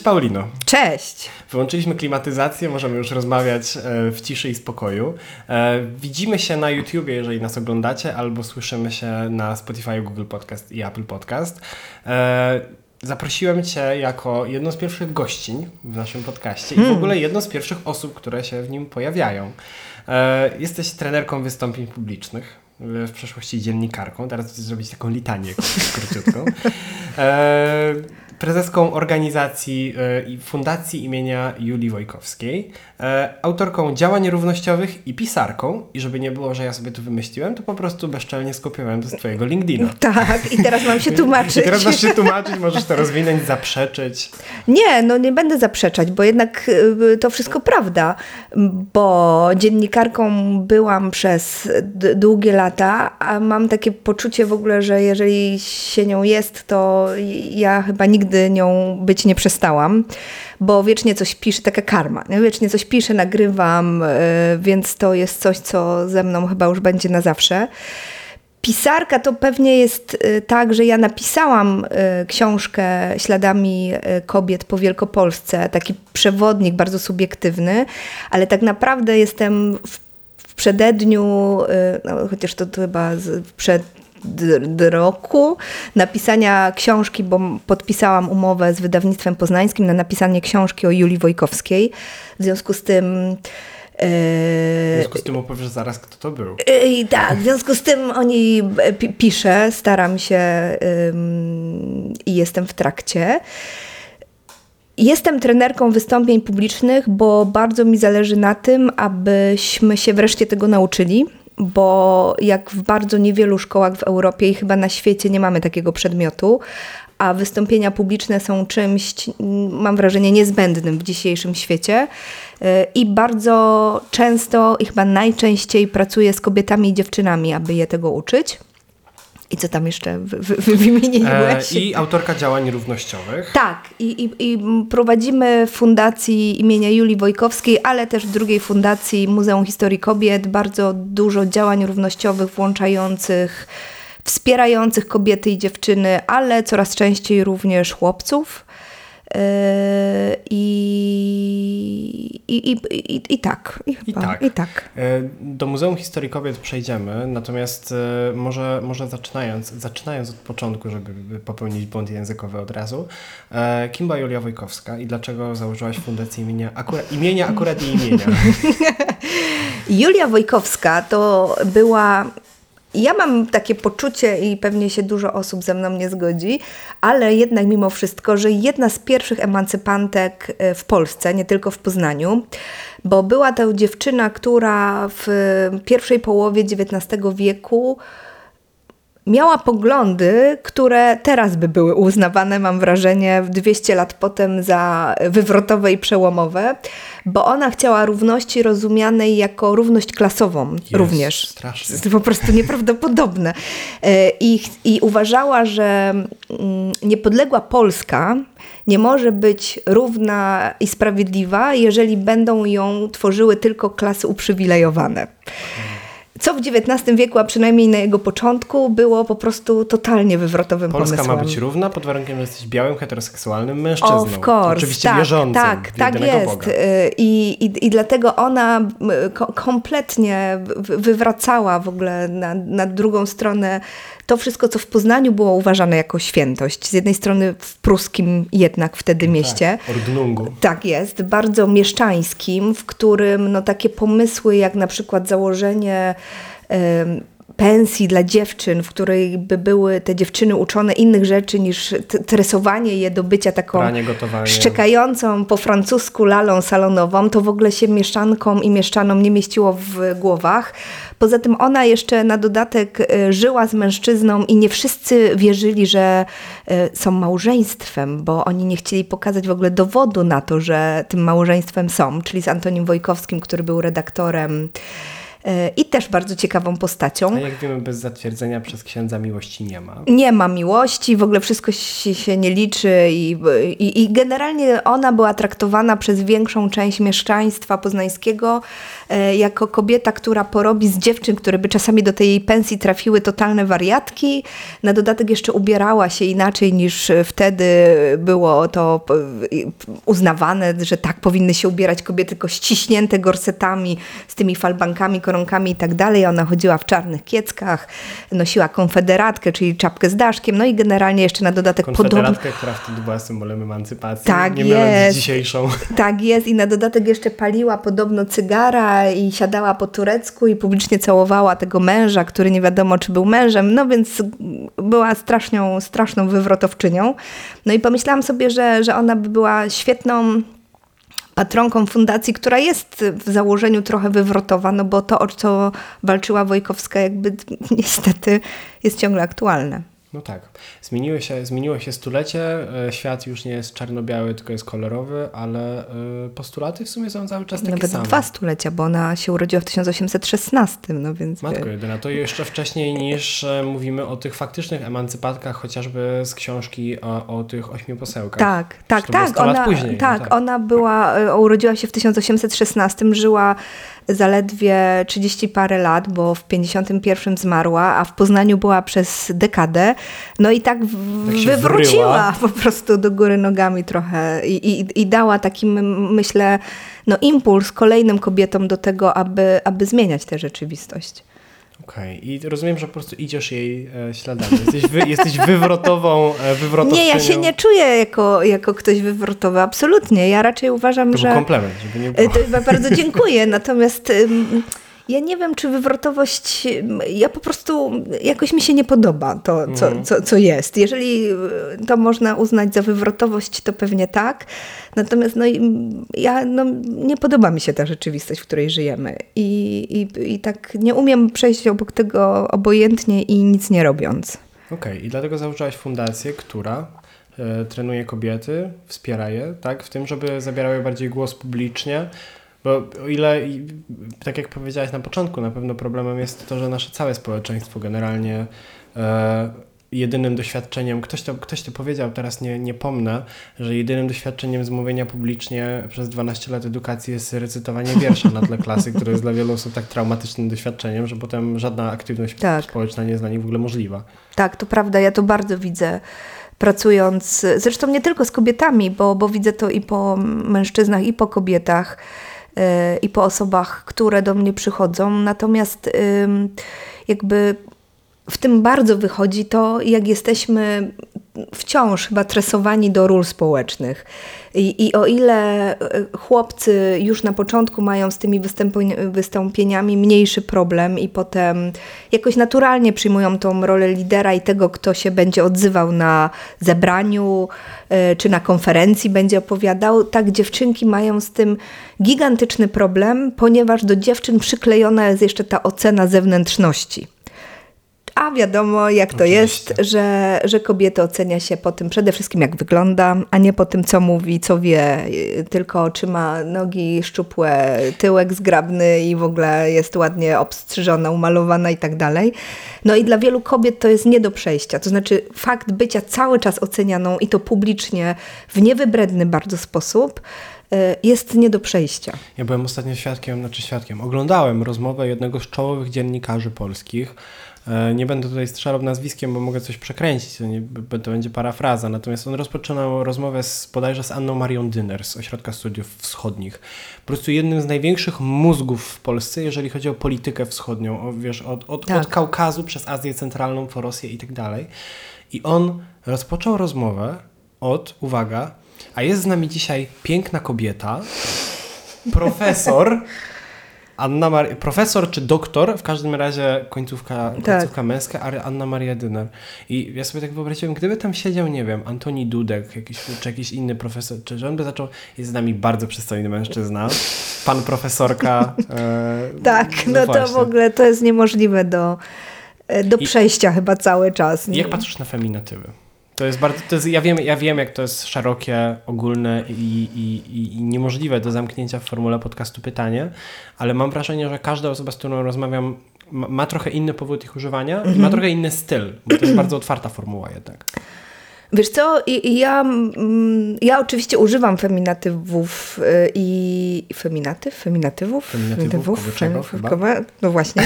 Cześć Paulino. Cześć. Wyłączyliśmy klimatyzację, możemy już rozmawiać e, w ciszy i spokoju. E, widzimy się na YouTubie, jeżeli nas oglądacie, albo słyszymy się na Spotify, Google Podcast i Apple Podcast. E, zaprosiłem Cię jako jedną z pierwszych gościń w naszym podcaście hmm. i w ogóle jedną z pierwszych osób, które się w nim pojawiają. Jesteś trenerką wystąpień publicznych w przeszłości dziennikarką. Teraz chcę zrobić taką litanię króciutką prezeską organizacji e, i Fundacji imienia Julii Wojkowskiej, e, autorką działań równościowych i pisarką. I żeby nie było, że ja sobie to wymyśliłem, to po prostu bezczelnie skopiowałem to z twojego LinkedIna. Tak, i teraz mam się tłumaczyć. I teraz masz się tłumaczyć, możesz to rozwinąć, zaprzeczyć. Nie, no nie będę zaprzeczać, bo jednak e, to wszystko prawda, bo dziennikarką byłam przez długie lata, a mam takie poczucie w ogóle, że jeżeli się nią jest, to ja chyba nigdy nigdy nią być nie przestałam, bo wiecznie coś piszę, taka karma, nie? wiecznie coś piszę, nagrywam, e, więc to jest coś, co ze mną chyba już będzie na zawsze. Pisarka to pewnie jest e, tak, że ja napisałam e, książkę śladami kobiet po Wielkopolsce, taki przewodnik bardzo subiektywny, ale tak naprawdę jestem w przededniu, no, chociaż to, to chyba przed roku napisania książki, bo podpisałam umowę z wydawnictwem poznańskim na napisanie książki o Julii Wojkowskiej. W związku z tym e, w związku z tym opowiesz zaraz, kto to był. I tak, w związku z tym o niej piszę, staram się i jestem w trakcie. Jestem trenerką wystąpień publicznych, bo bardzo mi zależy na tym, abyśmy się wreszcie tego nauczyli bo jak w bardzo niewielu szkołach w Europie i chyba na świecie nie mamy takiego przedmiotu, a wystąpienia publiczne są czymś, mam wrażenie, niezbędnym w dzisiejszym świecie. Y, I bardzo często i chyba najczęściej pracuję z kobietami i dziewczynami, aby je tego uczyć. I co tam jeszcze wymieniłeś? E, I autorka działań równościowych. Tak, i, i, i, prowadzimy w Fundacji imienia Julii Wojkowskiej, ale też w drugiej fundacji Muzeum Historii Kobiet bardzo dużo działań równościowych włączających, wspierających kobiety i dziewczyny, ale coraz częściej również chłopców. Yy, I, i, i, i, tak. I, I, tak. I tak. Yy, do Muzeum Historii Kobiet przejdziemy, natomiast yy, może, może zaczynając, zaczynając od początku, żeby popełnić błąd językowy od razu. Kim była Julia Wojkowska i dlaczego założyłaś fundację imienia akurat, imienia akurat jej imienia? Julia Wojkowska to była ja mam takie poczucie i pewnie się dużo osób ze mną nie zgodzi, ale jednak mimo wszystko, że jedna z pierwszych emancypantek e, w Polsce, nie tylko w Poznaniu, bo była to dziewczyna, która w pierwszej połowie XIX wieku miała poglądy, które teraz by były uznawane, mam wrażenie, 200 lat potem za wywrotowe i przełomowe, bo ona chciała równości rozumianej jako równość klasową Jest, również. Strasznie. To po prostu nieprawdopodobne. E, I, I uważała, że mm, niepodległa Polska nie może być równa i sprawiedliwa, jeżeli będą ją tworzyły tylko klasy uprzywilejowane co w XIX wieku, a przynajmniej na jego początku, było po prostu totalnie wywrotowym Polska pomysłem. ma być równa pod warunkiem, że jesteś białym, heteroseksualnym mężczyzną. Of course, Oczywiście tak, wierzącym Tak, tak jest. Boga. I, i, I dlatego ona kompletnie wywracała w ogóle na, na drugą stronę to wszystko, co w Poznaniu było uważane jako świętość. Z jednej strony w pruskim jednak wtedy no mieście. Tak, Ordnungu. Tak jest, bardzo mieszczańskim, w którym no, takie pomysły jak na przykład założenie pensji dla dziewczyn, w której by były te dziewczyny uczone innych rzeczy niż tresowanie je do bycia taką Pranie, szczekającą po francusku lalą salonową, to w ogóle się mieszczankom i mieszczanom nie mieściło w głowach. Poza tym ona jeszcze na dodatek e, żyła z mężczyzną i nie wszyscy wierzyli, że e, są małżeństwem, bo oni nie chcieli pokazać w ogóle dowodu na to, że tym małżeństwem są, czyli z Antonim Wojkowskim, który był redaktorem i też bardzo ciekawą postacią. A jak wiemy, bez zatwierdzenia przez księdza miłości nie ma. Nie ma miłości, w ogóle wszystko się, nie liczy i, i, i generalnie ona była traktowana przez większą część mieszczaństwa poznańskiego e, jako kobieta, która porobi z dziewczyn, które by czasami do tej jej pensji trafiły totalne wariatki. Na dodatek jeszcze ubierała się inaczej niż wtedy było to e, uznawane, że tak powinny się ubierać kobiety, tylko ściśnięte gorsetami z tymi falbankami, koronkami i tak dalej. Ona chodziła w czarnych kieckach, nosiła konfederatkę, czyli czapkę z daszkiem, no i generalnie jeszcze na dodatek Konfederatkę, podobno... która wtedy była symbolem emancypacji, tak nie jest. z dzisiejszą. Tak jest i na dodatek jeszcze paliła podobno cygara i siadała po turecku i publicznie całowała tego męża, który nie wiadomo czy był mężem, no więc była straszną, straszną wywrotowczynią. No i pomyślałam sobie, że, że ona by była świetną patronką fundacji, która jest w założeniu trochę wywrotowa, no bo to, o co walczyła Wojkowska, jakby niestety jest ciągle aktualne. No tak. Zmieniło się, zmieniło się stulecie, e, świat już nie jest czarno-biały, tylko jest kolorowy, ale e, postulaty w sumie są cały czas takie Nawet same. dwa stulecia, bo ona się urodziła w 1816, no więc... Matko jedyna, to jeszcze wcześniej niż e, mówimy o tych faktycznych emancypatkach, chociażby z książki o, o tych ośmiu posełkach. Tak, tak, tak. Ona, później, tak, no tak, ona była, urodziła się w 1816, żyła zaledwie 30 parę lat, bo w 51 zmarła, a w Poznaniu była przez dekadę. No i tak, tak wywróciła po prostu do góry nogami trochę i, i, i dała taki, myślę, no impuls kolejnym kobietom do tego, aby, aby zmieniać tę rzeczywistość. Okej, okay. i rozumiem, że po prostu idziesz jej e, śladami. Jesteś, wy, jesteś wywrotową, e, wywrotowczynią. Nie, ja się nie czuję jako, jako ktoś wywrotowy, absolutnie. Ja raczej uważam, to że... To komplement, żeby nie było. To, bardzo dziękuję, natomiast... Ja nie wiem, czy wywrotowość, ja po prostu jakoś mi się nie podoba to, co, mhm. co, co jest. Jeżeli to można uznać za wywrotowość, to pewnie tak. Natomiast no, ja, no, nie podoba mi się ta rzeczywistość, w której żyjemy. I, i, I tak nie umiem przejść obok tego obojętnie i nic nie robiąc. Okej, okay. i dlatego założyłaś fundację, która e, trenuje kobiety, wspiera je, tak, w tym, żeby zabierały bardziej głos publicznie, bo o ile, tak jak powiedziałaś na początku, na pewno problemem jest to, że nasze całe społeczeństwo generalnie e, jedynym doświadczeniem, ktoś to, ktoś to powiedział, teraz nie, nie pomnę, że jedynym doświadczeniem zmówienia publicznie przez 12 lat edukacji jest recytowanie wiersza na tle klasy, które jest dla wielu osób tak traumatycznym doświadczeniem, że potem żadna aktywność tak. społeczna nie jest dla nich w ogóle możliwa. Tak, to prawda, ja to bardzo widzę pracując, zresztą nie tylko z kobietami, bo, bo widzę to i po mężczyznach, i po kobietach i po osobach, które do mnie przychodzą. Natomiast jakby w tym bardzo wychodzi to, jak jesteśmy wciąż chyba tresowani do ról społecznych. I, I, o ile e, chłopcy już na początku mają z tymi wystąpieniami mniejszy problem i potem jakoś naturalnie przyjmują tą rolę lidera i tego, kto się będzie odzywał na zebraniu e, czy na konferencji będzie opowiadał, tak dziewczynki mają z tym gigantyczny problem, ponieważ do dziewczyn przyklejona jest jeszcze ta ocena zewnętrzności. A wiadomo, jak to Oczywiście. jest, że, że kobiety ocenia się po tym przede wszystkim, jak wygląda, a nie po tym, co mówi, co wie, tylko czy ma nogi szczupłe, tyłek zgrabny i w ogóle jest ładnie obstrzyżona, umalowana i tak dalej. No i dla wielu kobiet to jest nie do przejścia. To znaczy fakt bycia cały czas ocenianą i to publicznie w niewybredny bardzo sposób y, jest nie do przejścia. Ja byłem ostatnio świadkiem, znaczy świadkiem, oglądałem rozmowę jednego z czołowych dziennikarzy polskich, nie będę tutaj strzelał nazwiskiem, bo mogę coś przekręcić, to, nie, to będzie parafraza. Natomiast on rozpoczynał rozmowę z, bodajże z Anną Marią Dyner z Ośrodka Studiów Wschodnich. Po prostu jednym z największych mózgów w Polsce, jeżeli chodzi o politykę wschodnią, o, wiesz, od, od, tak. od Kaukazu przez Azję Centralną, po Rosję i tak dalej. I on rozpoczął rozmowę od, uwaga, a jest z nami dzisiaj piękna kobieta, profesor Anna Mar profesor czy doktor, w każdym razie końcówka, tak. końcówka męska, ale Anna Maria Dyner. I ja sobie tak wyobraziłem, gdyby tam siedział, nie wiem, Antoni Dudek, jakiś, czy jakiś inny profesor, czy że on by zaczął, jest z nami bardzo przystojny mężczyzna, pan profesorka. E, tak, no, no to w ogóle to jest niemożliwe do, e, do przejścia I, chyba cały czas. Nie? Jak patrzysz na feminatywy? To jest bardzo, to jest, ja, wiem, ja wiem, jak to jest szerokie, ogólne i, i, i niemożliwe do zamknięcia w formule podcastu pytanie, ale mam wrażenie, że każda osoba, z którą rozmawiam, ma, ma trochę inny powód ich używania i ma Mhm. trochę inny styl, bo to jest bardzo otwarta formuła jednak. Wiesz co, i, ja, mm, ja oczywiście używam feminatywów y, i feminatyw, feminatywów, Feminatywów, kobieczego fem- chyba. kowe- no właśnie.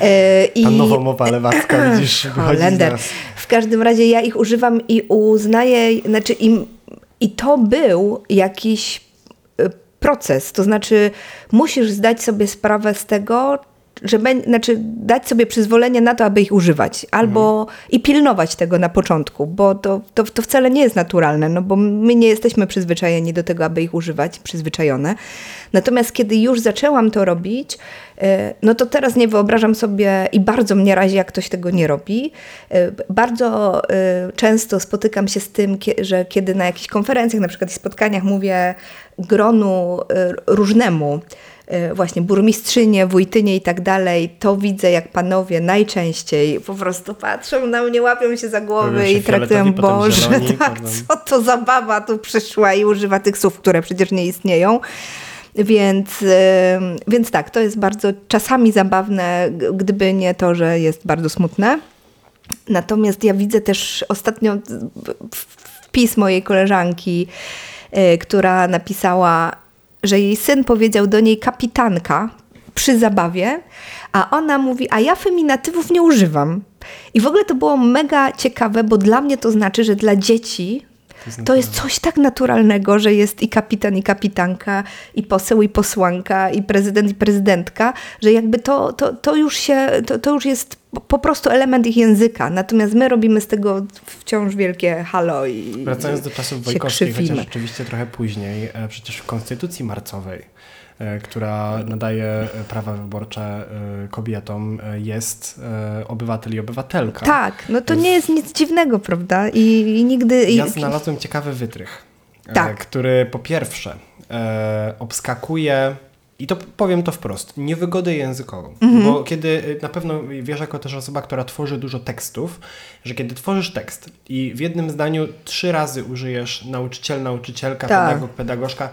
E, I, Ta nowomowa lewacka, widzisz, Holender. W każdym razie ja ich używam i uznaję, znaczy im, i to był jakiś y, proces, to znaczy musisz zdać sobie sprawę z tego, że bę- znaczy dać sobie przyzwolenie na to, aby ich używać, albo i pilnować tego na początku, bo to, to, to wcale nie jest naturalne, no bo my nie jesteśmy przyzwyczajeni do tego, aby ich używać, przyzwyczajone. Natomiast kiedy już zaczęłam to robić, e, no to teraz nie wyobrażam sobie i bardzo mnie razi, jak ktoś tego nie robi. E, Bardzo e, często spotykam się z tym, że kiedy na jakichś konferencjach, na przykład spotkaniach mówię gronu różnemu, właśnie burmistrzynie, wójtynie i tak dalej, to widzę, jak panowie najczęściej po prostu patrzą na mnie, łapią się za głowy się i traktują, Boże, zieloni, tak, potem- co to za baba tu przyszła i używa tych słów, które przecież nie istnieją. Więc, ym, więc tak, to jest bardzo czasami zabawne, gdyby nie to, że jest bardzo smutne. Natomiast ja widzę też ostatnio wpis mojej koleżanki, y, która napisała, że jej syn powiedział do niej kapitanka przy zabawie, a ona mówi, a ja feminatywów nie używam. I w ogóle to było mega ciekawe, bo dla mnie to znaczy, że dla dzieci jest to jest coś tak naturalnego, że jest i kapitan, i kapitanka, i poseł, i posłanka, i prezydent, i prezydentka, że jakby to, to, to, już, się, to, to już jest po- prostu element ich języka. Natomiast my robimy z tego wciąż wielkie halo i Wracając do czasów Wojkowskiej, chociaż krzywimy. oczywiście trochę później, e, przecież w Konstytucji Marcowej, która nadaje e, prawa wyborcze e, kobietom, e, jest e, obywatel i obywatelka. Tak, no to nie jest nic dziwnego, prawda? I, i nigdy... i- Ja znalazłem ciekawy wytrych, e, Tak. który po pierwsze e, obskakuje, i to powiem to wprost, niewygodę językową. Mhm. Bo kiedy, e, na pewno wiesz jako też osoba, która tworzy dużo tekstów, że kiedy tworzysz tekst i w jednym zdaniu trzy razy użyjesz nauczyciel, nauczycielka, Tak. pedagog, pedagogzka,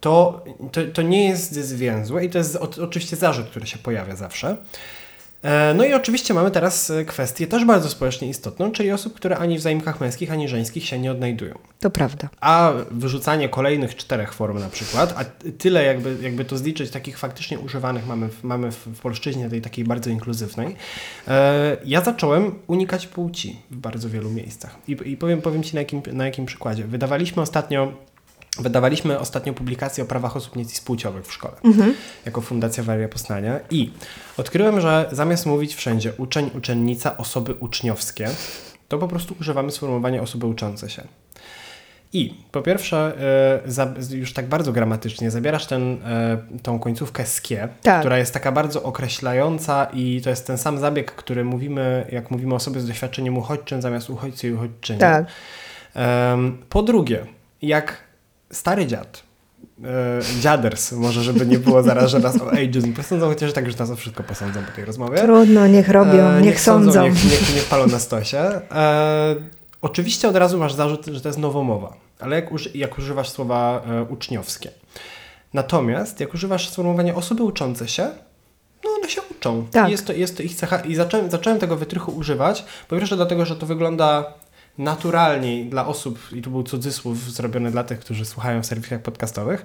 to, to, to nie jest zwięzłe i to jest o, oczywiście zarzut, który się pojawia zawsze. E, No i oczywiście mamy teraz e, kwestię też bardzo społecznie istotną, czyli osób, które ani w zaimkach męskich, ani żeńskich się nie odnajdują. To prawda. A wyrzucanie kolejnych czterech form na przykład, a tyle jakby, jakby to zliczyć, takich faktycznie używanych mamy w, mamy w, w polszczyźnie, tej takiej bardzo inkluzywnej, e, ja zacząłem unikać płci w bardzo wielu miejscach. I, i powiem, powiem Ci na jakim, na jakim przykładzie. Wydawaliśmy ostatnio Wydawaliśmy ostatnio publikację o prawach osób niecis-płciowych w szkole, jako Fundacja Waria Poznania i odkryłem, że zamiast mówić wszędzie uczeń, uczennica, osoby uczniowskie, to po prostu używamy sformułowania osoby uczące się. I po pierwsze, e, już tak bardzo gramatycznie zabierasz ten, e, tą końcówkę skie, Tak. która jest taka bardzo określająca i to jest ten sam zabieg, który mówimy, jak mówimy o osobie z doświadczeniem uchodźczym zamiast uchodźcy i uchodźczyni. Tak. Po drugie, jak stary dziad, e, dziaders, może żeby nie było zaraz, że nas o ageism posądzą, chociaż tak już nas o wszystko posądzą po tej rozmowie. Trudno, niech robią, E, niech, sądzą. Niech, niech, niech palą na stosie. E, oczywiście od razu masz zarzut, że to jest nowomowa, ale jak, uży, jak używasz słowa e, uczniowskie. Natomiast jak używasz sformułowania osoby uczące się, no one się uczą. Tak. I Jest to, jest to ich cecha. I zacząłem, zacząłem tego wytrychu używać, po pierwsze dlatego, że to wygląda naturalniej dla osób, i tu był cudzysłów zrobiony dla tych, którzy słuchają w serwisach podcastowych,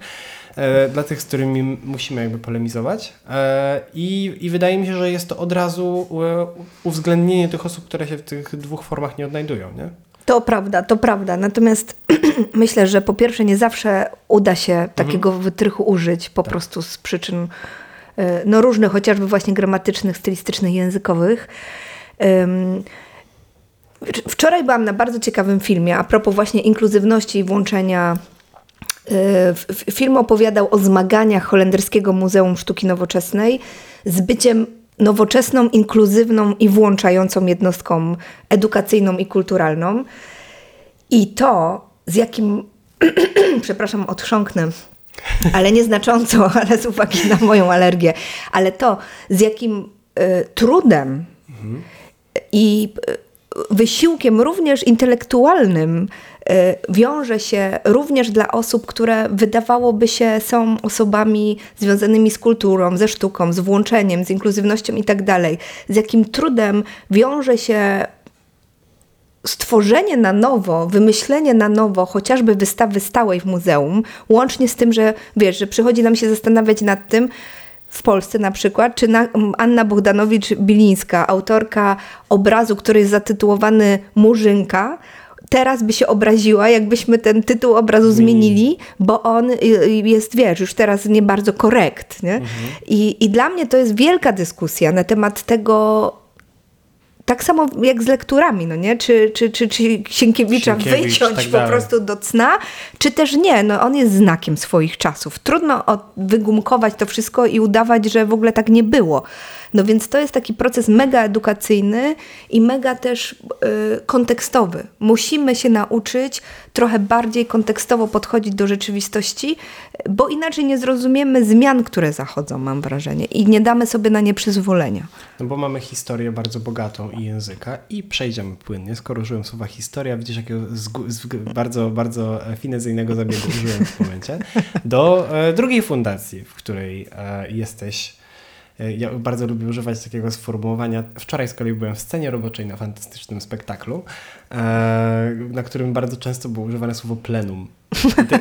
e, dla tych, z którymi musimy jakby polemizować. E, i, I wydaje mi się, że jest to od razu e, uwzględnienie tych osób, które się w tych dwóch formach nie odnajdują, nie? To prawda, to prawda. Natomiast myślę, że po pierwsze nie zawsze uda się takiego wytrychu użyć po prostu z przyczyn y, no, różnych, chociażby właśnie gramatycznych, stylistycznych, językowych. Wczoraj byłam na bardzo ciekawym filmie a propos właśnie inkluzywności i włączenia. Y, Film opowiadał o zmaganiach Holenderskiego Muzeum Sztuki Nowoczesnej z byciem nowoczesną, inkluzywną i włączającą jednostką edukacyjną i kulturalną. I to, z jakim, przepraszam, odchrząknę, ale nieznacząco, ale z uwagi na moją alergię, ale to, z jakim y, trudem i y, wysiłkiem również intelektualnym e, wiąże się również dla osób, które wydawałoby się są osobami związanymi z kulturą, ze sztuką, z włączeniem, z inkluzywnością i tak. Z jakim trudem wiąże się stworzenie na nowo, wymyślenie na nowo chociażby wystawy stałej w muzeum, łącznie z tym, że wiesz, że przychodzi nam się zastanawiać nad tym, w Polsce na przykład, czy na, Anna Bogdanowicz-Bilińska, autorka obrazu, który jest zatytułowany Murzynka, teraz by się obraziła, jakbyśmy ten tytuł obrazu zmienili, bo on jest, wiesz, już teraz nie bardzo korekt. Nie? Mhm. I, I dla mnie to jest wielka dyskusja na temat tego, tak samo jak z lekturami, no nie? Czy, czy, czy, czy Sienkiewicza Sienkiewicz, wyciąć tak po dalej. prostu do cna, czy też nie. No on jest znakiem swoich czasów. Trudno wygumkować to wszystko i udawać, że w ogóle tak nie było. No więc to jest taki proces mega edukacyjny i mega też y, kontekstowy. Musimy się nauczyć trochę bardziej kontekstowo podchodzić do rzeczywistości, bo inaczej nie zrozumiemy zmian, które zachodzą, mam wrażenie, i nie damy sobie na nie przyzwolenia. No bo mamy historię bardzo bogatą i języka i przejdziemy płynnie. Skoro użyłem słowa historia, widzisz jakiego bardzo, bardzo finezyjnego zabiegu użyłem w tym momencie, do e, drugiej fundacji, w której e, jesteś ja bardzo lubię używać takiego sformułowania. Wczoraj z kolei byłem w scenie roboczej na fantastycznym spektaklu, e, na którym bardzo często było używane słowo plenum.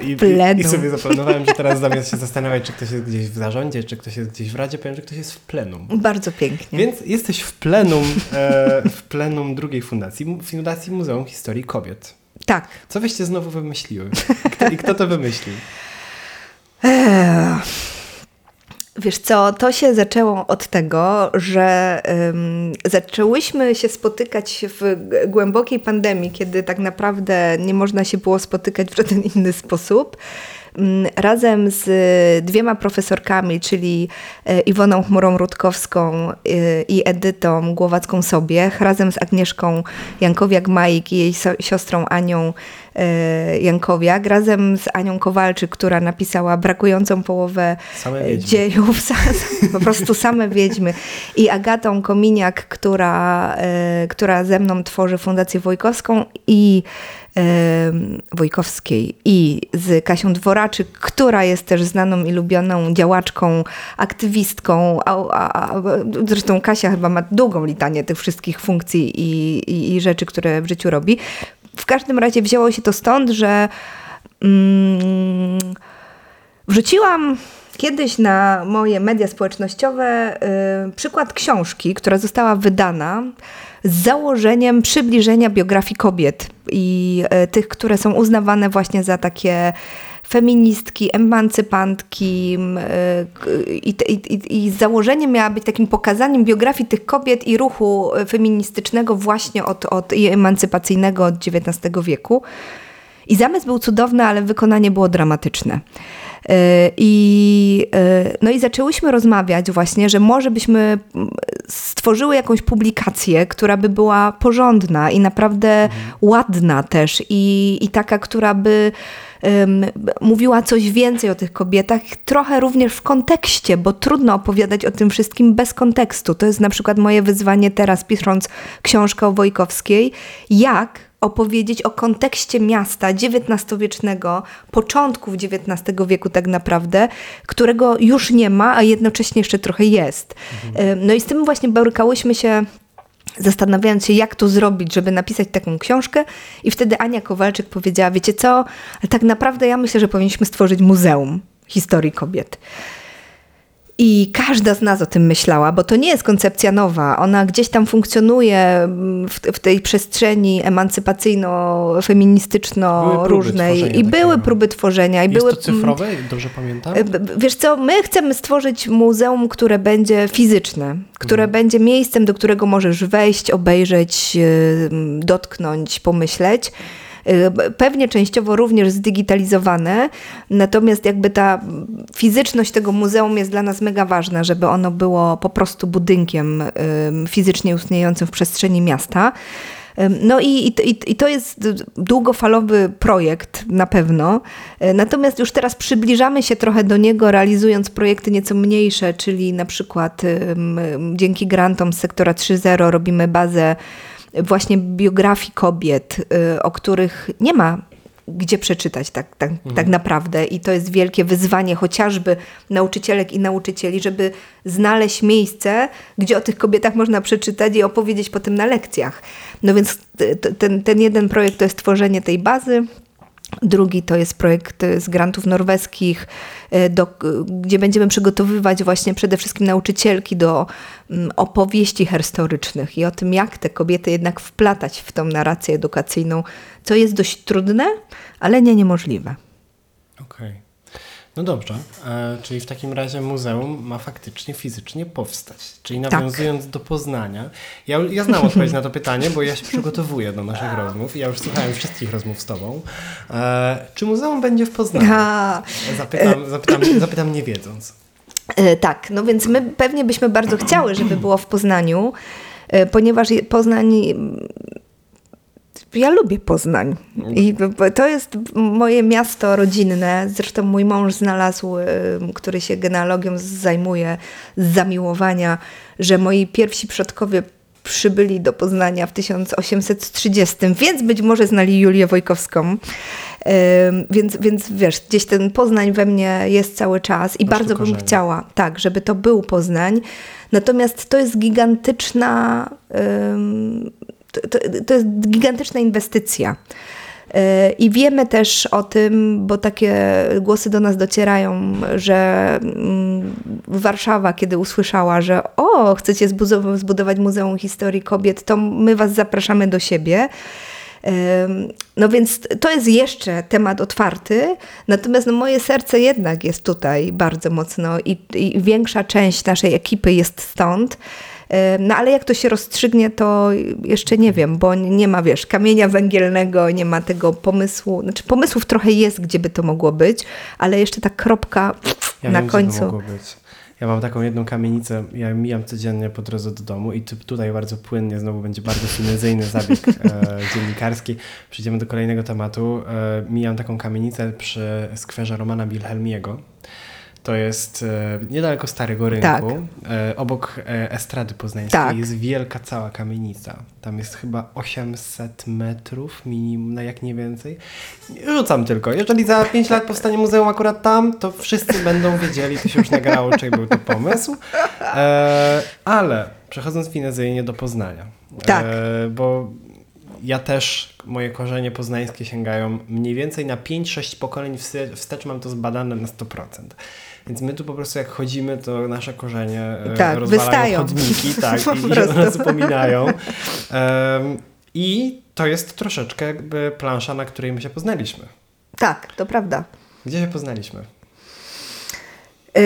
I, i, plenum. I sobie zaplanowałem, że teraz zamiast się zastanawiać, czy ktoś jest gdzieś w zarządzie, czy ktoś jest gdzieś w radzie, powiem, że ktoś jest w plenum. Bardzo pięknie. Więc jesteś w plenum, e, w plenum drugiej fundacji, Fundacji Muzeum Historii Kobiet. Tak. Co wyście znowu wymyśliły? I kto, i kto to wymyślił? Wiesz co, to się zaczęło od tego, że um, zaczęłyśmy się spotykać w głębokiej pandemii, kiedy tak naprawdę nie można się było spotykać w żaden inny sposób. Um, razem z dwiema profesorkami, czyli e, Iwoną Chmurą-Rutkowską e, i Edytą Głowacką-Sobiech, razem z Agnieszką Jankowiak-Majik i jej siostrą Anią Jankowiak razem z Anią Kowalczyk, która napisała brakującą połowę dziejów, po prostu same wiedźmy. I Agatą Kominiak, która, która ze mną tworzy Fundację Wojkowską i Wojkowskiej i z Kasią Dworaczyk, która jest też znaną i lubioną działaczką, aktywistką. A, a, a, zresztą Kasia chyba ma długą litanię tych wszystkich funkcji i, i, i rzeczy, które w życiu robi. W każdym razie wzięło się to stąd, że mm, wrzuciłam kiedyś na moje media społecznościowe y, przykład książki, która została wydana z założeniem przybliżenia biografii kobiet i y, tych, które są uznawane właśnie za takie feministki, emancypantki y, i, i, i założeniem miała być takim pokazaniem biografii tych kobiet i ruchu feministycznego właśnie od, od i emancypacyjnego od XIX wieku. I zamysł był cudowny, ale wykonanie było dramatyczne. Y, I, y, no i zaczęłyśmy rozmawiać właśnie, że może byśmy stworzyły jakąś publikację, która by była porządna i naprawdę mhm. ładna też i, i taka, która by um, mówiła coś więcej o tych kobietach, trochę również w kontekście, bo trudno opowiadać o tym wszystkim bez kontekstu. To jest na przykład moje wyzwanie teraz, pisząc książkę o Wojkowskiej, jak opowiedzieć o kontekście miasta XIX-wiecznego, początków XIX wieku tak naprawdę, którego już nie ma, a jednocześnie jeszcze trochę jest. Mhm. No i z tym właśnie borykałyśmy się zastanawiając się, jak to zrobić, żeby napisać taką książkę. I wtedy Ania Kowalczyk powiedziała, wiecie co, tak naprawdę ja myślę, że powinniśmy stworzyć muzeum historii kobiet. I każda z nas o tym myślała, bo to nie jest koncepcja nowa. Ona gdzieś tam funkcjonuje w, w tej przestrzeni emancypacyjno-feministyczno-różnej. I były próby tworzenia. I jest były, to cyfrowe, dobrze pamiętam? Wiesz co, my chcemy stworzyć muzeum, które będzie fizyczne, które mhm. będzie miejscem, do którego możesz wejść, obejrzeć, dotknąć, pomyśleć. Y, pewnie częściowo również zdigitalizowane, natomiast jakby ta fizyczność tego muzeum jest dla nas mega ważna, żeby ono było po prostu budynkiem fizycznie istniejącym w przestrzeni miasta. No i, i, i, to jest długofalowy projekt na pewno. Y, natomiast już teraz przybliżamy się trochę do niego, realizując projekty nieco mniejsze, czyli na przykład dzięki grantom z sektora 3.0 robimy bazę właśnie biografii kobiet, y, o których nie ma gdzie przeczytać tak, tak, mhm. tak naprawdę. I to jest wielkie wyzwanie chociażby nauczycielek i nauczycieli, żeby znaleźć miejsce, gdzie o tych kobietach można przeczytać i opowiedzieć potem na lekcjach. No więc ten, ten jeden projekt to jest tworzenie tej bazy. Drugi to jest projekt z grantów norweskich, e, do, gdzie będziemy przygotowywać właśnie przede wszystkim nauczycielki do mm, opowieści historycznych i o tym, jak te kobiety jednak wplatać w tą narrację edukacyjną, co jest dość trudne, ale nie niemożliwe. Okej. Okay. No dobrze, e, czyli w takim razie muzeum ma faktycznie fizycznie powstać. Czyli tak. nawiązując tak. do Poznania. Ja, ja znam odpowiedź na to pytanie, bo ja się przygotowuję do naszych rozmów i ja już słuchałem wszystkich rozmów z Tobą. E, czy muzeum będzie w Poznaniu? Zapytam, zapytam, zapytam nie wiedząc. E, tak, no więc my pewnie byśmy bardzo chciały, żeby było w Poznaniu, e, ponieważ Poznań ja lubię Poznań. I to jest moje miasto rodzinne. Zresztą mój mąż znalazł, który się genealogią zajmuje z zamiłowania, że moi pierwsi przodkowie przybyli do Poznania w 1830, więc być może znali Julię Wojkowską. Więc, więc wiesz, gdzieś ten Poznań we mnie jest cały czas i bardzo bym chciała, tak, żeby to był Poznań. Natomiast to jest gigantyczna to, to jest gigantyczna inwestycja. E, I wiemy też o tym, bo takie głosy do nas docierają, że mm, Warszawa, kiedy usłyszała, że o, chcecie zbudować Muzeum Historii Kobiet, to my Was zapraszamy do siebie. No więc to jest jeszcze temat otwarty, natomiast no moje serce jednak jest tutaj bardzo mocno i, i większa część naszej ekipy jest stąd. No ale jak to się rozstrzygnie, to jeszcze nie wiem, bo nie ma, wiesz, kamienia węgielnego, nie ma tego pomysłu. Znaczy pomysłów trochę jest, gdzie by to mogło być, ale jeszcze ta kropka ja na wiem, końcu. to mogło być. Ja mam taką jedną kamienicę, ja mijam codziennie po drodze do domu i tutaj bardzo płynnie znowu będzie bardzo finezyjny zabieg e, dziennikarski. Przejdziemy do kolejnego tematu. E, mijam taką kamienicę przy skwerze Romana Wilhelmiego to jest e, niedaleko Starego Rynku, tak. e, obok e, Estrady Poznańskiej. Tak. Jest wielka cała kamienica. Tam jest chyba 800 metrów minimum, na jak nie więcej. Rzucam tylko. Jeżeli za 5 lat powstanie muzeum akurat tam, to wszyscy będą wiedzieli, to się już nagrało, czy był to pomysł. Ale przechodząc finezyjnie do Poznania. Tak. Bo ja też, moje korzenie poznańskie sięgają mniej więcej na 5-6 pokoleń wstecz, mam to zbadane na 100%. Więc my tu po prostu jak chodzimy, to nasze korzenie e, tak, rozwalają wystają. chodniki tak, i, i o nas upominają. Um, I to jest troszeczkę jakby plansza, na której my się poznaliśmy. Tak, to prawda. Gdzie się poznaliśmy? Yy,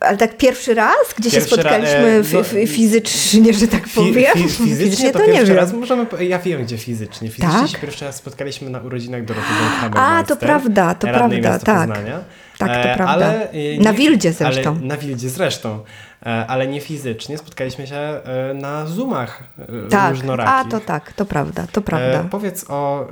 ale tak pierwszy raz, gdzie pierwszy się spotkaliśmy ra, e, no, fizycznie, że tak powiem. Fi, fi, fizycznie, to, to nie wiem. Raz możemy, ja wiem, gdzie fizycznie. Fizycznie tak? się pierwszy raz spotkaliśmy na urodzinach Doroty A, to prawda, to prawda, tak. Poznania. Tak, to e, prawda. Ale, na Wildzie zresztą. Ale, na Wildzie zresztą. E, ale nie fizycznie. Spotkaliśmy się e, na Zoomach tak. różnorakich. A, to tak, to prawda, to prawda. Powiedz o,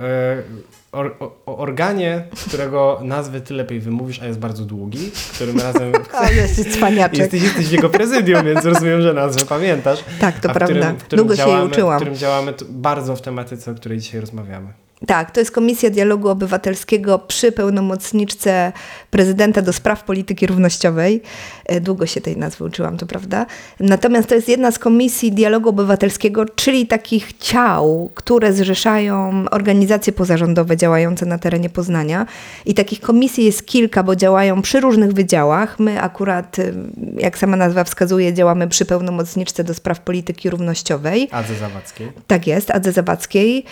o, o, organie, którego nazwy ty lepiej wymówisz, a jest bardzo długi, którym razem... o, jesteś cwaniaczek. Jesteś, jesteś w jego prezydium, więc rozumiem, że nazwę pamiętasz. Tak, to prawda. Którym, którym Długo działamy, się jej uczyłam. W którym działamy bardzo w tematyce, o której dzisiaj rozmawiamy. Tak, to jest Komisja Dialogu Obywatelskiego przy pełnomocniczce prezydenta do spraw polityki równościowej. E, długo się tej nazwy uczyłam, to prawda. Natomiast to jest jedna z komisji dialogu obywatelskiego, czyli takich ciał, które zrzeszają organizacje pozarządowe działające na terenie Poznania. I takich komisji jest kilka, bo działają przy różnych wydziałach. My akurat, y, jak sama nazwa wskazuje, działamy przy pełnomocniczce do spraw polityki równościowej. Adze Zawadzkiej. Tak jest, Adze Zawadzkiej.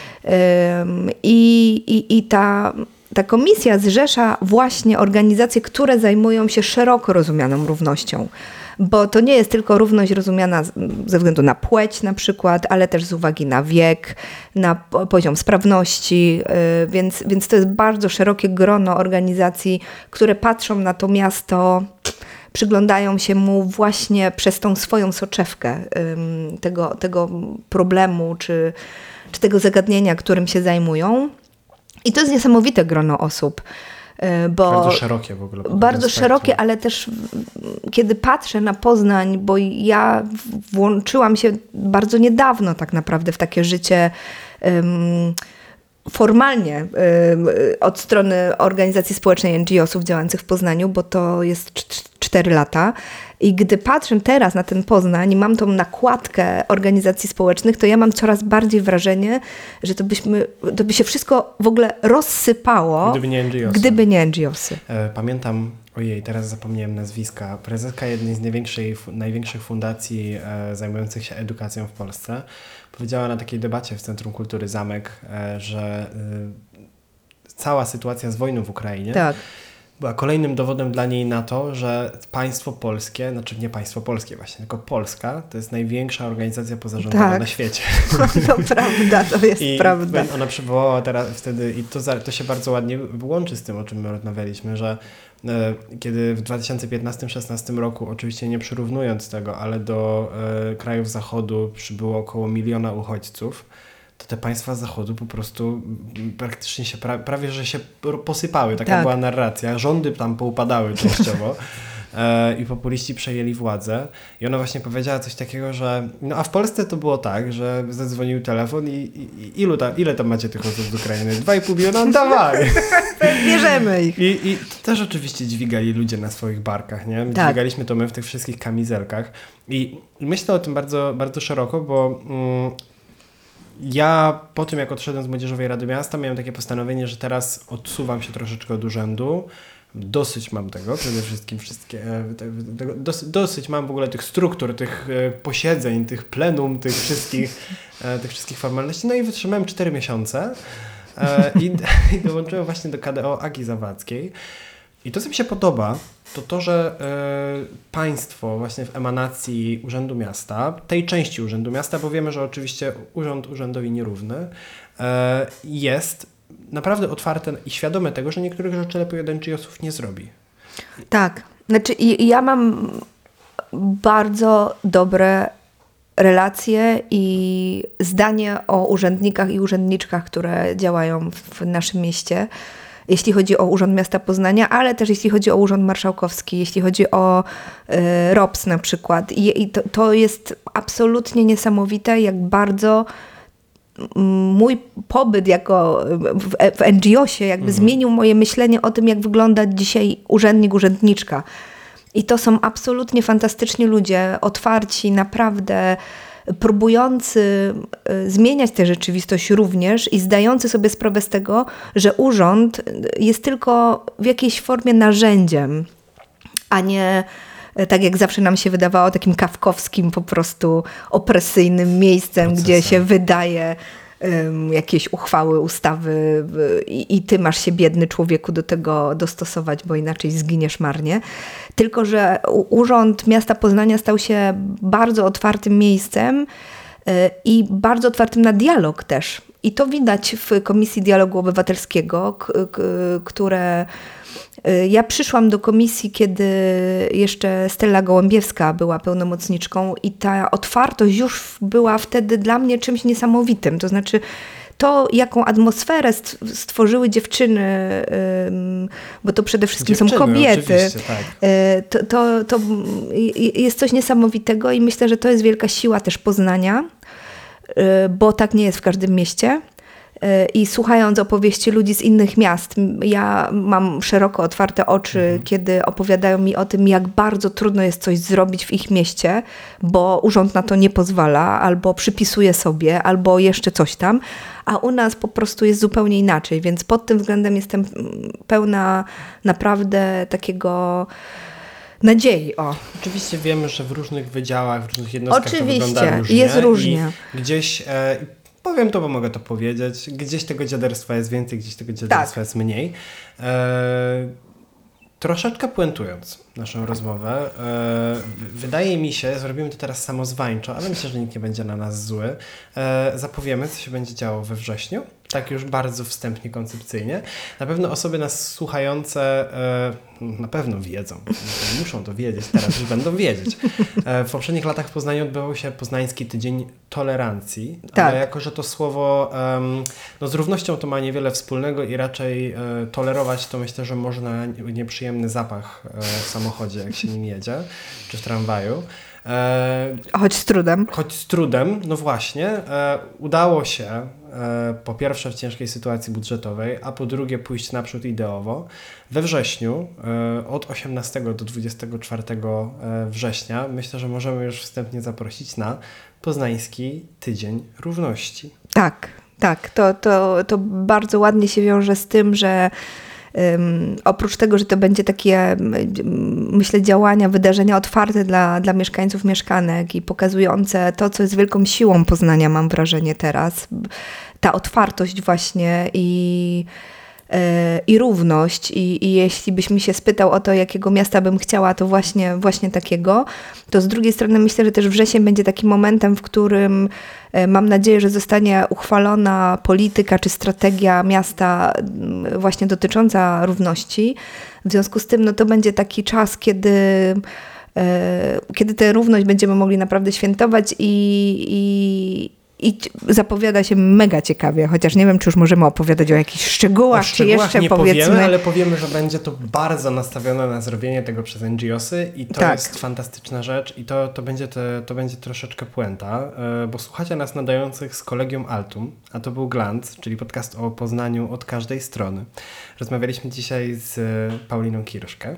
I, i, i ta, ta komisja zrzesza właśnie organizacje, które zajmują się szeroko rozumianą równością. Bo to nie jest tylko równość rozumiana ze względu na płeć na przykład, ale też z uwagi na wiek, na poziom sprawności, y, więc, więc to jest bardzo szerokie grono organizacji, które patrzą na to miasto, przyglądają się mu właśnie przez tą swoją soczewkę tego, tego problemu czy czy tego zagadnienia, którym się zajmują. I to jest niesamowite grono osób. E, bo bardzo szerokie w ogóle. Bardzo szerokie, ale też kiedy patrzę na Poznań, bo ja włączyłam się bardzo niedawno tak naprawdę w takie życie um, formalnie od strony organizacji społecznej NGO-sów działających w Poznaniu, bo to jest 4 lata. I gdy patrzę teraz na ten Poznań i mam tą nakładkę organizacji społecznych, to ja mam coraz bardziej wrażenie, że to, byśmy, to by się wszystko w ogóle rozsypało, gdyby nie NGOsy. Gdyby nie NGOsy. E, pamiętam, ojej, teraz zapomniałem nazwiska, prezeska jednej z największych fundacji e, zajmujących się edukacją w Polsce powiedziała na takiej debacie w Centrum Kultury Zamek, e, że cała sytuacja z wojną w Ukrainie tak była kolejnym dowodem dla niej na to, że państwo polskie, znaczy nie państwo polskie właśnie, tylko Polska to jest największa organizacja pozarządowa tak. na świecie. To prawda, to jest I prawda. Ona przywołała teraz wtedy, i to, to się bardzo ładnie łączy z tym, o czym my rozmawialiśmy, że e, kiedy w 2015-16 roku, oczywiście nie przyrównując tego, ale do e, krajów zachodu przybyło około miliona uchodźców, to te państwa zachodu po prostu praktycznie się pra prawie, że się posypały. Taka tak. była narracja. Rządy tam poupadały częściowo. E, i populiści przejęli władzę. I ona właśnie powiedziała coś takiego, że no a w Polsce to było tak, że zadzwonił telefon i, i ilu tam, ile tam macie tych osób z Ukrainy? 2,5 miliona? No dawaj! Bierzemy ich. I, I też oczywiście dźwigali ludzie na swoich barkach, nie? Tak. Dźwigaliśmy to my w tych wszystkich kamizelkach. I myślę o tym bardzo, bardzo szeroko, bo mm, ja po tym, jak odszedłem z Młodzieżowej Rady Miasta, miałem takie postanowienie, że teraz odsuwam się troszeczkę od urzędu. Dosyć mam tego, przede wszystkim wszystkie, e, dosyć, dosyć mam w ogóle tych struktur, tych e, posiedzeń, tych plenum, tych wszystkich, e, tych wszystkich formalności. No i wytrzymałem 4 miesiące i, i dołączyłem właśnie do KDO Agi Zawadzkiej. I to, co mi się podoba, to to, że y, państwo właśnie w emanacji Urzędu Miasta, tej części Urzędu Miasta, bo wiemy, że oczywiście urząd urzędowi nierówny, y, jest naprawdę otwarte i świadome tego, że niektórych rzeczy lepiej od NGO-sów nie zrobi. Tak. Znaczy ja mam bardzo dobre relacje i zdanie o urzędnikach i urzędniczkach, które działają w naszym mieście jeśli chodzi o Urząd Miasta Poznania, ale też jeśli chodzi o Urząd Marszałkowski, jeśli chodzi o y, ROPS na przykład. I, i to, to jest absolutnie niesamowite, jak bardzo mój pobyt jako w, w NGO-sie jakby mhm. zmienił moje myślenie o tym, jak wygląda dzisiaj urzędnik, urzędniczka. I to są absolutnie fantastyczni ludzie, otwarci, naprawdę próbujący e, zmieniać tę rzeczywistość również i zdający sobie sprawę z tego, że urząd jest tylko w jakiejś formie narzędziem, a nie e, tak jak zawsze nam się wydawało, takim kawkowskim, po prostu opresyjnym miejscem, Procesem. gdzie się wydaje jakieś uchwały, ustawy i, i ty masz się biedny człowieku do tego dostosować, bo inaczej zginiesz marnie. Tylko, że Urząd Miasta Poznania stał się bardzo otwartym miejscem e, i bardzo otwartym na dialog też. I to widać w Komisji Dialogu Obywatelskiego, które ja przyszłam do komisji, kiedy jeszcze Stella Gołębiewska była pełnomocniczką i ta otwartość już była wtedy dla mnie czymś niesamowitym. To znaczy, to, jaką atmosferę stworzyły dziewczyny, bo to przede wszystkim dziewczyny, są kobiety, tak. Y, to, to, to jest coś niesamowitego i myślę, że to jest wielka siła też Poznania, y, bo tak nie jest w każdym mieście i słuchając opowieści ludzi z innych miast, ja mam szeroko otwarte oczy, mhm. kiedy opowiadają mi o tym, jak bardzo trudno jest coś zrobić w ich mieście, bo urząd na to nie pozwala, albo przypisuje sobie, albo jeszcze coś tam, a u nas po prostu jest zupełnie inaczej, więc pod tym względem jestem pełna naprawdę takiego nadziei. O. Oczywiście wiemy, że w różnych wydziałach, w różnych jednostkach Oczywiście, to wygląda różnie. jest różnie. I gdzieś e, Powiem to, bo mogę to powiedzieć. Gdzieś tego dziaderstwa jest więcej, gdzieś tego dziaderstwa tak. jest mniej. E, troszeczkę puentując. Naszą rozmowę. E, wydaje mi się, zrobimy to teraz samozwańczo, ale myślę, że nikt nie będzie na nas zły. E, zapowiemy, co się będzie działo we wrześniu. Tak już bardzo wstępnie, koncepcyjnie. Na pewno osoby nas słuchające e, na pewno wiedzą. Muszą to wiedzieć, teraz już będą wiedzieć. W poprzednich latach w Poznaniu odbywał się Poznański Tydzień Tolerancji, Tak. ale jako, że to słowo no z równością to ma niewiele wspólnego i raczej tolerować to myślę, że można nie- nieprzyjemny zapach w samochodzie, jak się nim jedzie, czy w tramwaju. E, Choć z trudem. choć z trudem, no właśnie, e, udało się e, po pierwsze w ciężkiej sytuacji budżetowej, a po drugie pójść naprzód ideowo. We wrześniu, e, od 18 do 24 e, września, myślę, że możemy już wstępnie zaprosić na Poznański Tydzień Równości. Tak, tak. To, to, to bardzo ładnie się wiąże z tym, że oprócz tego, że to będzie takie, myślę, działania, wydarzenia otwarte dla, dla mieszkańców mieszkanek i pokazujące to, co jest wielką siłą Poznania, mam wrażenie teraz. Ta otwartość właśnie i i równość. I, I jeśli byś mi się spytał o to, jakiego miasta bym chciała, to właśnie, właśnie takiego. To z drugiej strony myślę, że też wrzesień będzie takim momentem, w którym e, mam nadzieję, że zostanie uchwalona polityka czy strategia miasta m, właśnie dotycząca równości. W związku z tym no, to będzie taki czas, kiedy e, kiedy tę równość będziemy mogli naprawdę świętować i, i, i zapowiada się mega ciekawie, chociaż nie wiem, czy już możemy opowiadać o jakichś szczegółach, O czy szczegółach jeszcze nie powiedzmy. powiemy, ale powiemy, że będzie to bardzo nastawione na zrobienie tego przez NGOsy i to Tak. jest fantastyczna rzecz i to, to, będzie te, to będzie troszeczkę puenta, e, bo słuchacie nas nadających z Kolegium Altum, a to był Glanc, czyli podcast o Poznaniu od każdej strony. Rozmawialiśmy dzisiaj z e, Pauliną Kiruszkę.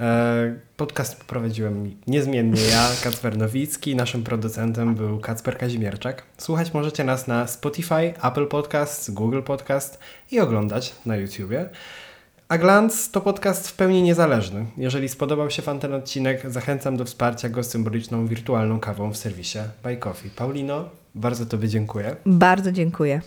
E, Podcast poprowadziłem niezmiennie ja, Kacper Nowicki. Naszym producentem był Kacper Kazimierczak. Słuchać możecie nas na Spotify, Apple Podcast, Google Podcast i oglądać na YouTubie. A Glance to podcast w pełni niezależny. Jeżeli spodobał się Wam ten odcinek, zachęcam do wsparcia go symboliczną wirtualną kawą w serwisie Buy Coffee. Paulino, bardzo Tobie dziękuję. Bardzo dziękuję.